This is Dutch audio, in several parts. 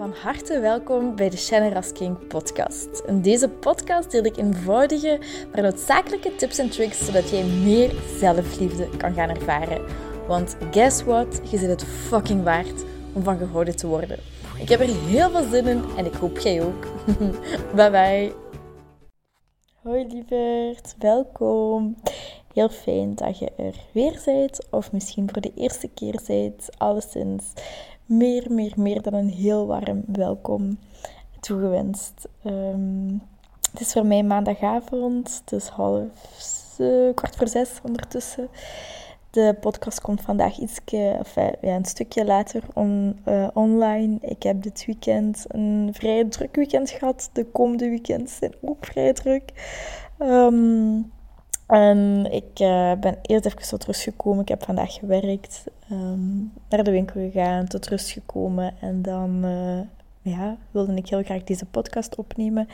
Van harte welkom bij de Shannon King podcast. In deze podcast deel ik eenvoudige, maar noodzakelijke tips en tricks zodat jij meer zelfliefde kan gaan ervaren. Want guess what? Je zit het fucking waard om van gehouden te worden. Ik heb er heel veel zin in en ik hoop jij ook. bye bye. Hoi lieverd, welkom. Heel fijn dat je er weer bent, of misschien voor de eerste keer bent. Alleszins meer, meer, meer dan een heel warm welkom toegewenst. Um, het is voor mij maandagavond, het is half uh, kwart voor zes ondertussen. De podcast komt vandaag iets, enfin, ja, een stukje later uh, online. Ik heb dit weekend een vrij druk weekend gehad. De komende weekends zijn ook vrij druk. Um, en ik uh, ben eerst even tot rust gekomen. Ik heb vandaag gewerkt, um, naar de winkel gegaan, tot rust gekomen. En dan uh, ja, wilde ik heel graag deze podcast opnemen.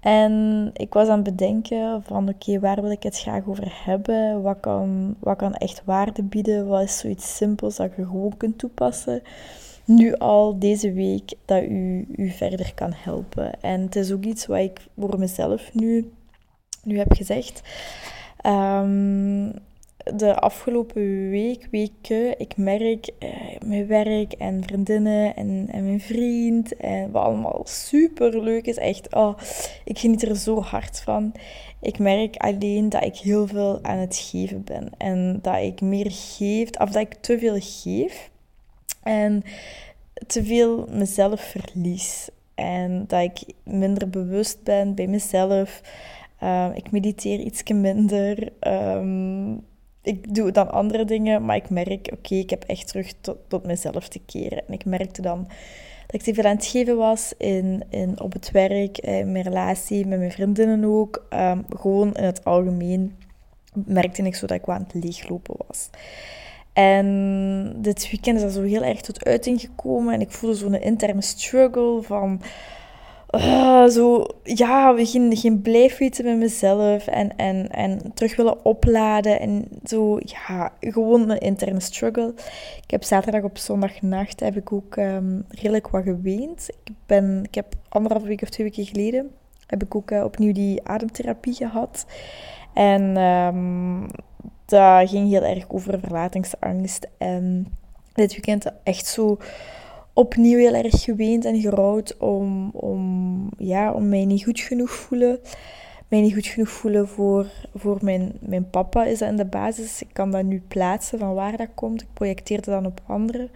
En ik was aan het bedenken van oké, waar wil ik het graag over hebben? Wat kan, wat kan echt waarde bieden? Wat is zoiets simpels dat je gewoon kunt toepassen? Nu al deze week dat u, u verder kan helpen. En het is ook iets wat ik voor mezelf nu, nu heb gezegd. Um, de afgelopen week, weken, ik merk eh, mijn werk en vriendinnen en, en mijn vriend, en wat allemaal super leuk is. Echt, oh, ik geniet er zo hard van. Ik merk alleen dat ik heel veel aan het geven ben en dat ik meer geef, of dat ik te veel geef en te veel mezelf verlies. En dat ik minder bewust ben bij mezelf. Uh, ik mediteer iets minder. Um, ik doe dan andere dingen, maar ik merk, oké, ik heb echt terug tot, mezelf te keren. En ik merkte dan dat ik te veel aan het geven was in, in, op het werk, in mijn relatie, met mijn vriendinnen ook. Um, gewoon in het algemeen merkte ik zo dat ik aan het leeglopen was. En dit weekend is dat zo heel erg tot uiting gekomen en ik voelde zo'n interne struggle van uh, zo, ja, geen, geen blijf weten met mezelf en, en, en terug willen opladen en zo, ja, gewoon een interne struggle. Ik heb zaterdag op zondagnacht heb ik ook um, redelijk wat geweend. Ik, ben, ik heb anderhalve week of twee weken geleden heb ik ook uh, opnieuw die ademtherapie gehad. En um, dat ging heel erg over verlatingsangst. En dit weekend echt zo opnieuw heel erg geweend en gerouwd om, om, ja, om mij niet goed genoeg voelen. Mij niet goed genoeg voelen voor, voor mijn, mijn papa is dat in de basis. Ik kan dat nu plaatsen van waar dat komt. Ik projecteer het dan op anderen.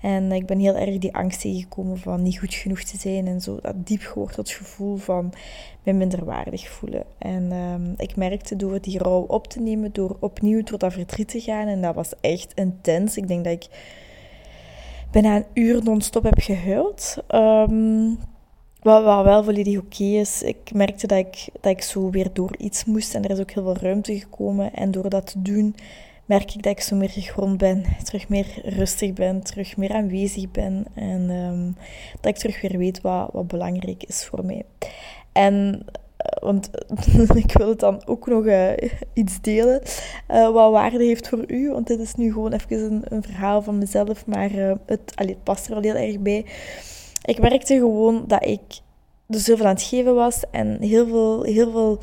En ik ben heel erg die angst tegengekomen van niet goed genoeg te zijn en zo. Dat diep geworteld gevoel van mij minderwaardig voelen. En um, ik merkte door die rouw op te nemen, door opnieuw door dat verdriet te gaan. En dat was echt intens. Ik denk dat ik bijna een uur non-stop heb gehuild. Um, wat, wel volledig oké is. Ik merkte dat ik, dat ik zo weer door iets moest en er is ook heel veel ruimte gekomen. En door dat te doen, merk ik dat ik zo meer gegrond ben, terug meer rustig ben, terug meer aanwezig ben. En um, dat ik terug weer weet wat, wat belangrijk is voor mij. En want ik wil het dan ook nog uh, iets delen uh, wat waarde heeft voor u. Want dit is nu gewoon even een, een verhaal van mezelf, maar het, allee, past er wel heel erg bij. Ik merkte gewoon dat ik dus heel veel aan het geven was en heel veel, heel veel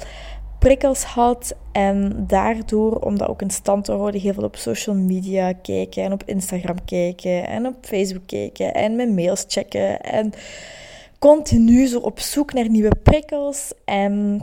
prikkels had. En daardoor, om dat ook in stand te houden, heel veel op social media kijken en op Instagram kijken en op Facebook kijken en mijn mails checken en continu zo op zoek naar nieuwe prikkels. En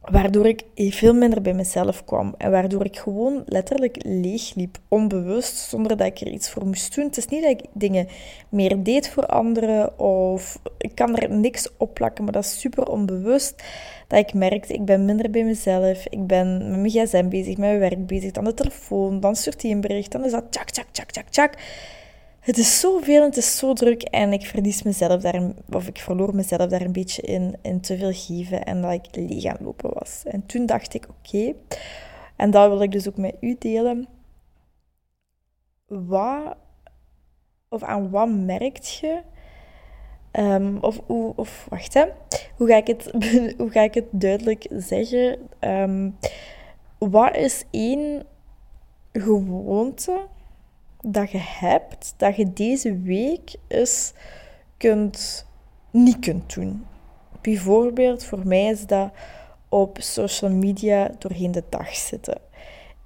waardoor ik veel minder bij mezelf kwam. En waardoor ik gewoon letterlijk leeg liep, onbewust, zonder dat ik er iets voor moest doen. Het is niet dat ik dingen meer deed voor anderen, of ik kan er niks op plakken, maar dat is super onbewust. Dat ik merkte, ik ben minder bij mezelf, ik ben met mijn gsm bezig, met mijn werk bezig, dan de telefoon, dan stuurt hij een bericht, dan is dat tjak, tjak, tjak, tjak, tjak. Het is zoveel, het is zo druk en ik verlies mezelf daar, of ik verloor mezelf daar een beetje in, in te veel geven en dat ik leeg aan lopen was. En toen dacht ik, oké, en dat wil ik dus ook met u delen. Wat, of aan wat merkt je, um, of, of, of, wacht hè, hoe ga ik het, hoe ga ik het duidelijk zeggen? Um, wat is één gewoonte dat je hebt, dat je deze week eens kunt, niet kunt doen. Bijvoorbeeld, voor mij is dat op social media doorheen de dag zitten.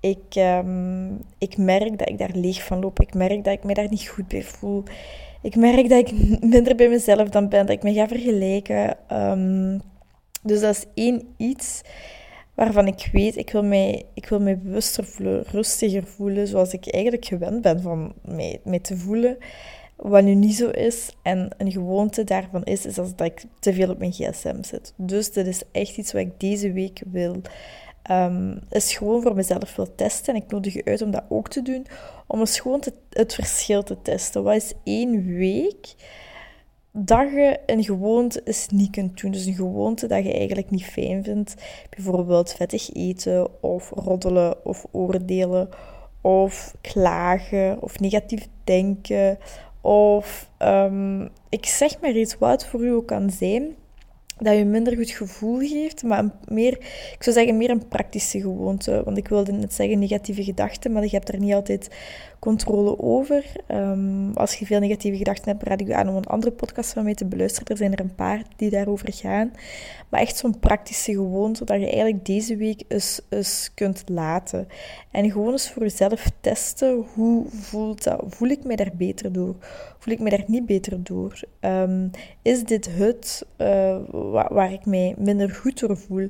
Ik, um, ik merk dat ik daar leeg van loop. Ik merk dat ik me daar niet goed bij voel. Ik merk dat ik minder bij mezelf dan ben, dat ik me ga vergelijken. Um, dus dat is één iets waarvan ik weet, ik wil mij, ik wil mij bewuster voelen, rustiger voelen, zoals ik eigenlijk gewend ben van mij, te voelen. Wat nu niet zo is, en een gewoonte daarvan is, is dat ik te veel op mijn gsm zit. Dus dit is echt iets wat ik deze week wil. Um, is gewoon voor mezelf wil testen. En ik nodig je uit om dat ook te doen. Om eens gewoon het verschil te testen. Wat is één week dat je een gewoonte is niet kunt doen. Dus een gewoonte dat je eigenlijk niet fijn vindt. Bijvoorbeeld vettig eten, of roddelen, of oordelen, of klagen, of negatief denken. Of um, ik zeg maar iets wat voor u ook kan zijn dat je minder goed gevoel geeft, maar meer, ik zou zeggen, meer een praktische gewoonte. Want ik wilde net zeggen negatieve gedachten, maar je hebt er niet altijd controle over. Um, als je veel negatieve gedachten hebt, raad ik je aan om een andere podcast van mij te beluisteren. Er zijn er een paar die daarover gaan. Maar echt zo'n praktische gewoonte, dat je eigenlijk deze week eens, eens kunt laten. En gewoon eens voor jezelf testen, hoe voelt dat? Voel ik mij daar beter door? Voel ik me daar niet beter door? Um, is dit het uh, waar ik mij minder goed door voel?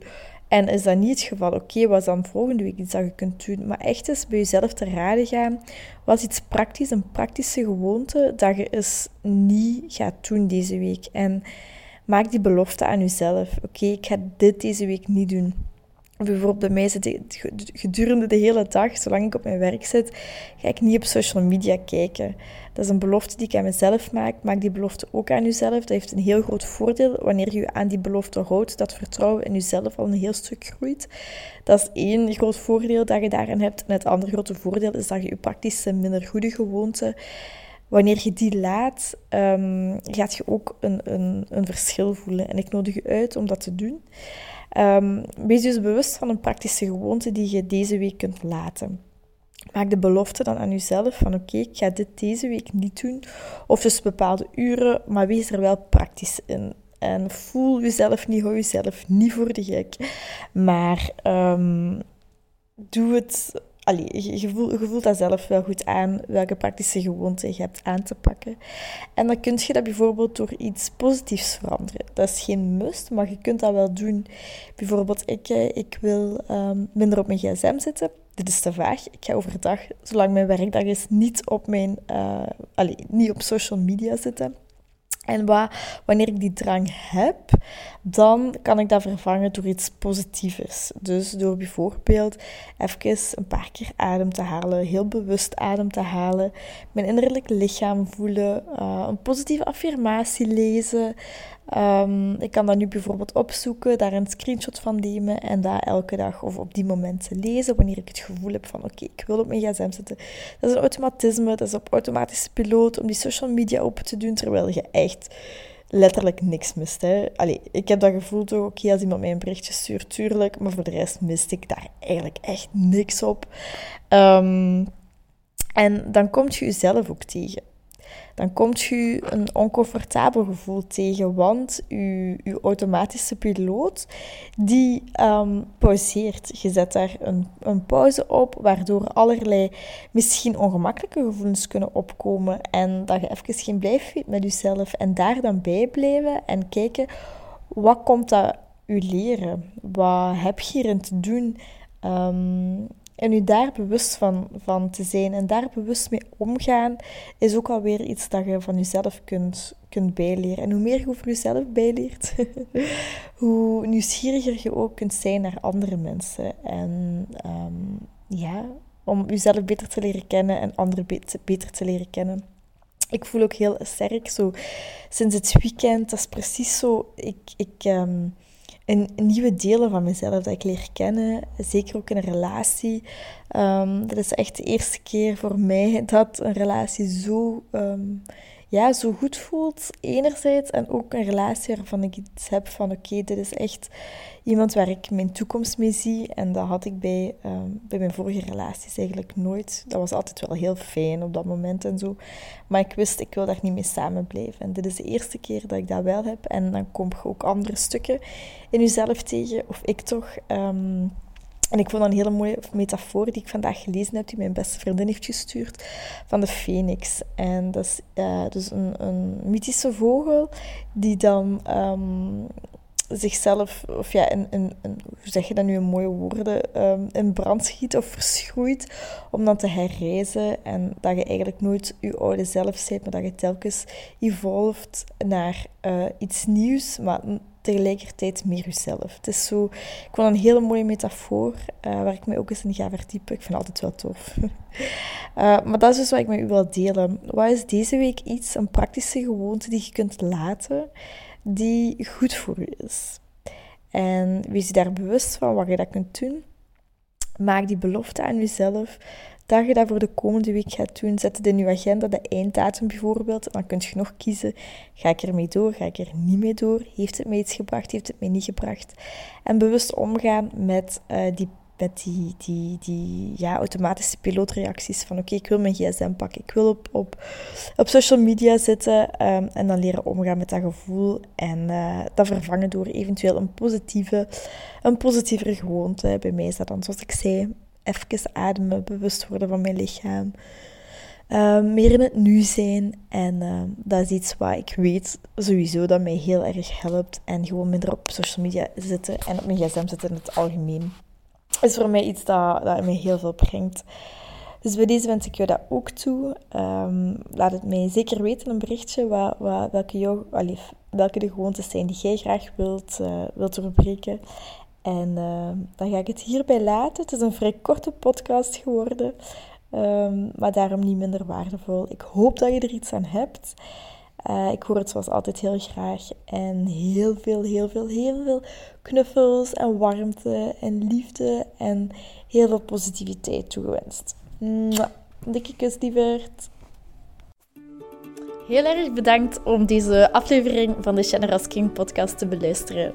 En is dat niet het geval, oké, okay, wat dan volgende week iets dat je kunt doen? Maar echt eens bij jezelf te raden gaan. Wat is iets praktisch, een praktische gewoonte dat je eens niet gaat doen deze week? En maak die belofte aan jezelf. Oké, ik ga dit deze week niet doen. Bijvoorbeeld bij mij zit gedurende de hele dag, zolang ik op mijn werk zit, ga ik niet op social media kijken. Dat is een belofte die ik aan mezelf maak. Maak die belofte ook aan jezelf. Dat heeft een heel groot voordeel wanneer je aan die belofte houdt. Dat vertrouwen in jezelf al een heel stuk groeit. Dat is één groot voordeel dat je daarin hebt. En het andere grote voordeel is dat je je praktische minder goede gewoonte wanneer je die laat, um, gaat je ook een, een, een verschil voelen. En ik nodig je uit om dat te doen. Um, wees dus bewust van een praktische gewoonte die je deze week kunt laten. Maak de belofte dan aan jezelf van oké, ik ga dit deze week niet doen. Of dus bepaalde uren, maar wees er wel praktisch in. En voel jezelf niet, hou jezelf niet voor de gek. Maar um, doe het allee, je, voelt, dat zelf wel goed aan, welke praktische gewoonte je hebt aan te pakken. En dan kun je dat bijvoorbeeld door iets positiefs veranderen. Dat is geen must, maar je kunt dat wel doen. Bijvoorbeeld, ik, eh, ik wil um, minder op mijn gsm zitten. Dit is te vaag. Ik ga overdag, zolang mijn werkdag is, niet op, mijn, uh, niet op social media zitten. En wanneer ik die drang heb, dan kan ik dat vervangen door iets positiefs. Dus door bijvoorbeeld even een paar keer adem te halen, heel bewust adem te halen, mijn innerlijk lichaam voelen, uh, een positieve affirmatie lezen, Um, ik kan dat nu bijvoorbeeld opzoeken, daar een screenshot van nemen en dat elke dag of op die momenten lezen wanneer ik het gevoel heb van oké, ik wil op mijn gsm zitten. Dat is een automatisme, dat is op automatische piloot om die social media open te doen, terwijl je echt letterlijk niks mist. Hè. Allee, ik heb dat gevoel toch, oké, als iemand mij een berichtje stuurt, tuurlijk, maar voor de rest mist ik daar eigenlijk echt niks op. Um, en dan kom je jezelf ook tegen dan komt je een oncomfortabel gevoel tegen, want je, je automatische piloot die um, pauzeert. Je zet daar een, een pauze op, waardoor allerlei misschien ongemakkelijke gevoelens kunnen opkomen en dat je even geen blijf met jezelf en daar dan bij blijven en kijken, wat komt dat u leren? Wat heb je hierin te doen? Um, en u daar bewust van, van te zijn en daar bewust mee omgaan, is ook alweer iets dat je van jezelf kunt, kunt bijleren. En hoe meer je over jezelf bijleert, hoe nieuwsgieriger je ook kunt zijn naar andere mensen. En um, ja, om jezelf beter te leren kennen en anderen beter te leren kennen. Ik voel ook heel sterk, zo sinds het weekend, dat is precies zo. Ik, ik, um, een, nieuwe delen van mezelf dat ik leer kennen. Zeker ook in een relatie. Um, dat is echt de eerste keer voor mij dat een relatie zo um, ja, zo goed voelt, enerzijds. En ook een relatie waarvan ik iets heb van, oké, dit is echt iemand waar ik mijn toekomst mee zie. En dat had ik bij, ehm, bij mijn vorige relaties eigenlijk nooit. Dat was altijd wel heel fijn op dat moment en zo. Maar ik wist, ik wil daar niet mee samen blijven. En dit is de eerste keer dat ik dat wel heb. En dan kom je ook andere stukken in jezelf tegen, of ik toch... Ehm, en ik vond een hele mooie metafoor die ik vandaag gelezen heb, die mijn beste vriendin heeft gestuurd, van de phoenix. En dat is uh, dus een, een mythische vogel die dan um, zichzelf, of ja, in, in, in, hoe zeg je dat nu in mooie woorden, um, in brand schiet of verschroeit om dan te herreizen. En dat je eigenlijk nooit je oude zelf bent, maar dat je telkens evolved naar uh, iets nieuws, maar tegelijkertijd meer jezelf. Het is zo, ik vond een hele mooie metafoor, uh, waar ik me ook eens in ga verdiepen. Ik vind het altijd wel tof. uh, maar dat is dus wat ik met u wil delen. Wat is deze week iets, een praktische gewoonte die je kunt laten, die goed voor u is? En wees je daar bewust van wat je dat kunt doen. Maak die belofte aan jezelf dat je dat voor de komende week gaat doen. Zet het in je agenda, de einddatum bijvoorbeeld. Dan kun je nog kiezen, ga ik ermee door, ga ik er niet mee door? Heeft het mij iets gebracht, heeft het mij niet gebracht? En bewust omgaan met uh, die met die, die, die ja, automatische pilootreacties van oké, ik wil mijn gsm pakken, ik wil op, op, op social media zitten um, en dan leren omgaan met dat gevoel en uh, dat vervangen door eventueel een positieve, een positievere gewoonte. Bij mij is dat dan, zoals ik zei, even ademen, bewust worden van mijn lichaam. Uh, meer in het nu zijn. En uh, dat is iets wat ik weet sowieso dat mij heel erg helpt. En gewoon minder op social media zitten en op mijn gsm zitten in het algemeen. Is voor mij iets dat, dat mij heel veel brengt. Dus bij deze wens ik jou dat ook toe. Um, laat het mij zeker weten, een berichtje, wat, wat, welke, jou, welke de gewoontes zijn die jij graag wilt, uh, wilt doorbreken. En uh, dan ga ik het hierbij laten. Het is een vrij korte podcast geworden, um, maar daarom niet minder waardevol. Ik hoop dat je er iets aan hebt. Uh, ik hoor het zoals altijd heel graag. En heel veel, heel veel, heel veel knuffels en warmte en liefde en heel veel positiviteit toegewenst. Dikke kus, lieverd. Heel erg bedankt om deze aflevering van de Generous King podcast te beluisteren.